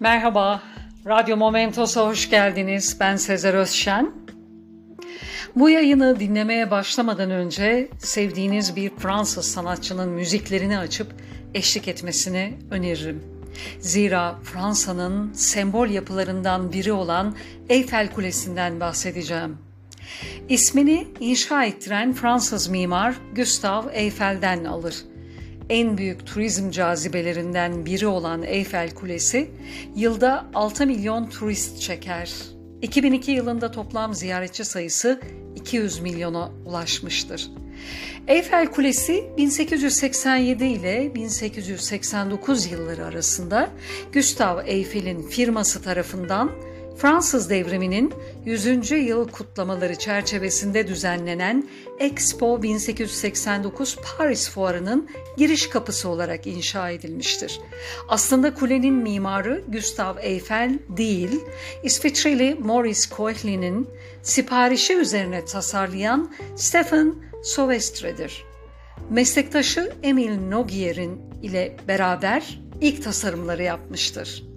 Merhaba, Radyo Momentos'a hoş geldiniz. Ben Sezer Özşen. Bu yayını dinlemeye başlamadan önce sevdiğiniz bir Fransız sanatçının müziklerini açıp eşlik etmesini öneririm. Zira Fransa'nın sembol yapılarından biri olan Eyfel Kulesi'nden bahsedeceğim. İsmini inşa ettiren Fransız mimar Gustave Eiffel'den alır en büyük turizm cazibelerinden biri olan Eyfel Kulesi yılda 6 milyon turist çeker. 2002 yılında toplam ziyaretçi sayısı 200 milyona ulaşmıştır. Eyfel Kulesi 1887 ile 1889 yılları arasında Gustave Eiffel'in firması tarafından Fransız devriminin 100. yıl kutlamaları çerçevesinde düzenlenen Expo 1889 Paris Fuarı'nın giriş kapısı olarak inşa edilmiştir. Aslında kulenin mimarı Gustave Eiffel değil, İsviçreli Maurice Koechlin'in siparişi üzerine tasarlayan Stephen Sauvestre'dir. Meslektaşı Emile Nogier'in ile beraber ilk tasarımları yapmıştır.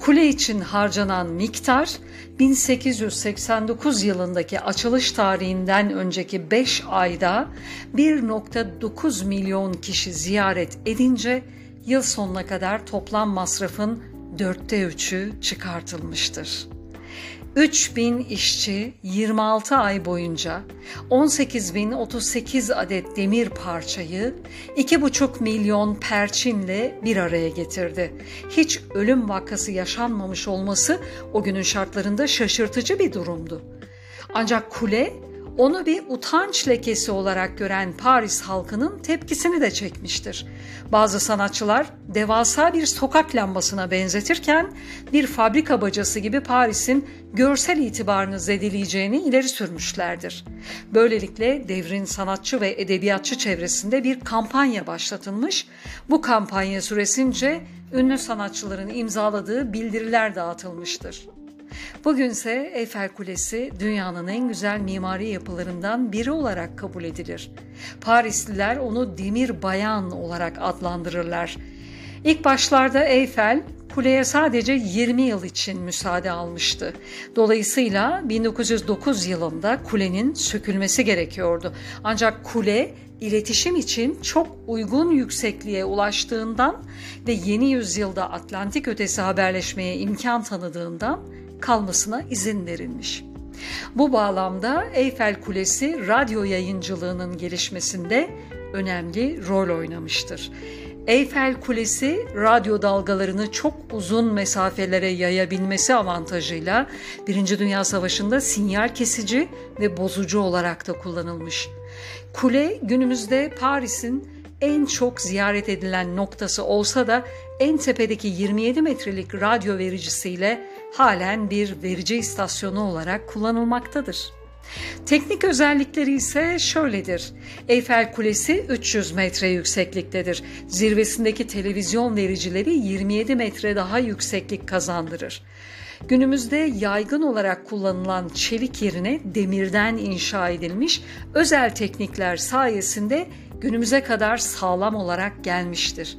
Kule için harcanan miktar 1889 yılındaki açılış tarihinden önceki 5 ayda 1.9 milyon kişi ziyaret edince yıl sonuna kadar toplam masrafın dörtte üçü çıkartılmıştır. 3000 işçi 26 ay boyunca 18.038 adet demir parçayı 2,5 milyon perçinle bir araya getirdi. Hiç ölüm vakası yaşanmamış olması o günün şartlarında şaşırtıcı bir durumdu. Ancak kule onu bir utanç lekesi olarak gören Paris halkının tepkisini de çekmiştir. Bazı sanatçılar devasa bir sokak lambasına benzetirken bir fabrika bacası gibi Paris'in görsel itibarını zedeleyeceğini ileri sürmüşlerdir. Böylelikle devrin sanatçı ve edebiyatçı çevresinde bir kampanya başlatılmış. Bu kampanya süresince ünlü sanatçıların imzaladığı bildiriler dağıtılmıştır. Bugünse Eyfel Kulesi dünyanın en güzel mimari yapılarından biri olarak kabul edilir. Parisliler onu demir bayan olarak adlandırırlar. İlk başlarda Eyfel kuleye sadece 20 yıl için müsaade almıştı. Dolayısıyla 1909 yılında kulenin sökülmesi gerekiyordu. Ancak kule iletişim için çok uygun yüksekliğe ulaştığından ve yeni yüzyılda Atlantik ötesi haberleşmeye imkan tanıdığından kalmasına izin verilmiş. Bu bağlamda Eyfel Kulesi radyo yayıncılığının gelişmesinde önemli rol oynamıştır. Eyfel Kulesi radyo dalgalarını çok uzun mesafelere yayabilmesi avantajıyla Birinci Dünya Savaşı'nda sinyal kesici ve bozucu olarak da kullanılmış. Kule günümüzde Paris'in en çok ziyaret edilen noktası olsa da en tepedeki 27 metrelik radyo vericisiyle halen bir verici istasyonu olarak kullanılmaktadır. Teknik özellikleri ise şöyledir. Eyfel Kulesi 300 metre yüksekliktedir. Zirvesindeki televizyon vericileri 27 metre daha yükseklik kazandırır. Günümüzde yaygın olarak kullanılan çelik yerine demirden inşa edilmiş özel teknikler sayesinde günümüze kadar sağlam olarak gelmiştir.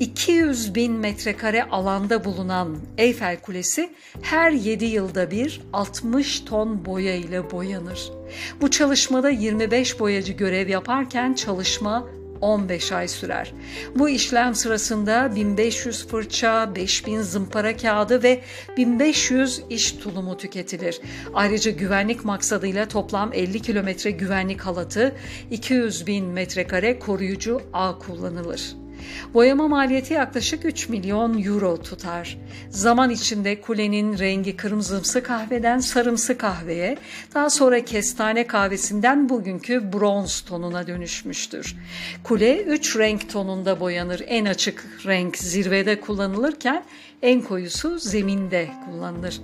200 bin metrekare alanda bulunan Eyfel Kulesi her 7 yılda bir 60 ton boya ile boyanır. Bu çalışmada 25 boyacı görev yaparken çalışma 15 ay sürer. Bu işlem sırasında 1500 fırça, 5000 zımpara kağıdı ve 1500 iş tulumu tüketilir. Ayrıca güvenlik maksadıyla toplam 50 kilometre güvenlik halatı, 200 bin metrekare koruyucu ağ kullanılır. Boyama maliyeti yaklaşık 3 milyon euro tutar. Zaman içinde kulenin rengi kırmızımsı kahveden sarımsı kahveye, daha sonra kestane kahvesinden bugünkü bronz tonuna dönüşmüştür. Kule 3 renk tonunda boyanır. En açık renk zirvede kullanılırken en koyusu zeminde kullanılır.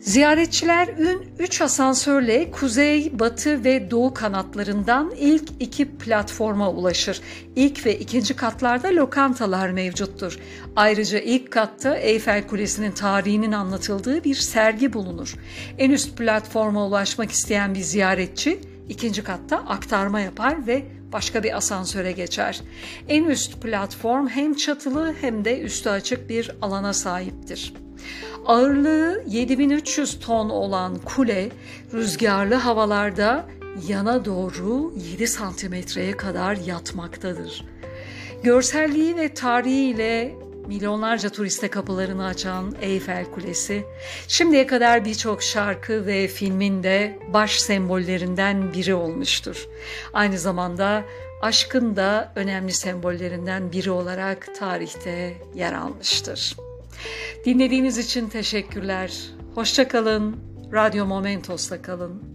Ziyaretçiler ün 3 asansörle kuzey, batı ve doğu kanatlarından ilk iki platforma ulaşır. İlk ve ikinci katlarda lokantalar mevcuttur. Ayrıca ilk katta Eyfel Kulesi'nin tarihinin anlatıldığı bir sergi bulunur. En üst platforma ulaşmak isteyen bir ziyaretçi ikinci katta aktarma yapar ve başka bir asansöre geçer. En üst platform hem çatılı hem de üstü açık bir alana sahiptir. Ağırlığı 7300 ton olan kule rüzgarlı havalarda yana doğru 7 santimetreye kadar yatmaktadır. Görselliği ve tarihiyle milyonlarca turiste kapılarını açan Eyfel Kulesi, şimdiye kadar birçok şarkı ve filmin de baş sembollerinden biri olmuştur. Aynı zamanda aşkın da önemli sembollerinden biri olarak tarihte yer almıştır. Dinlediğiniz için teşekkürler. Hoşçakalın. Radyo Momentos'ta kalın.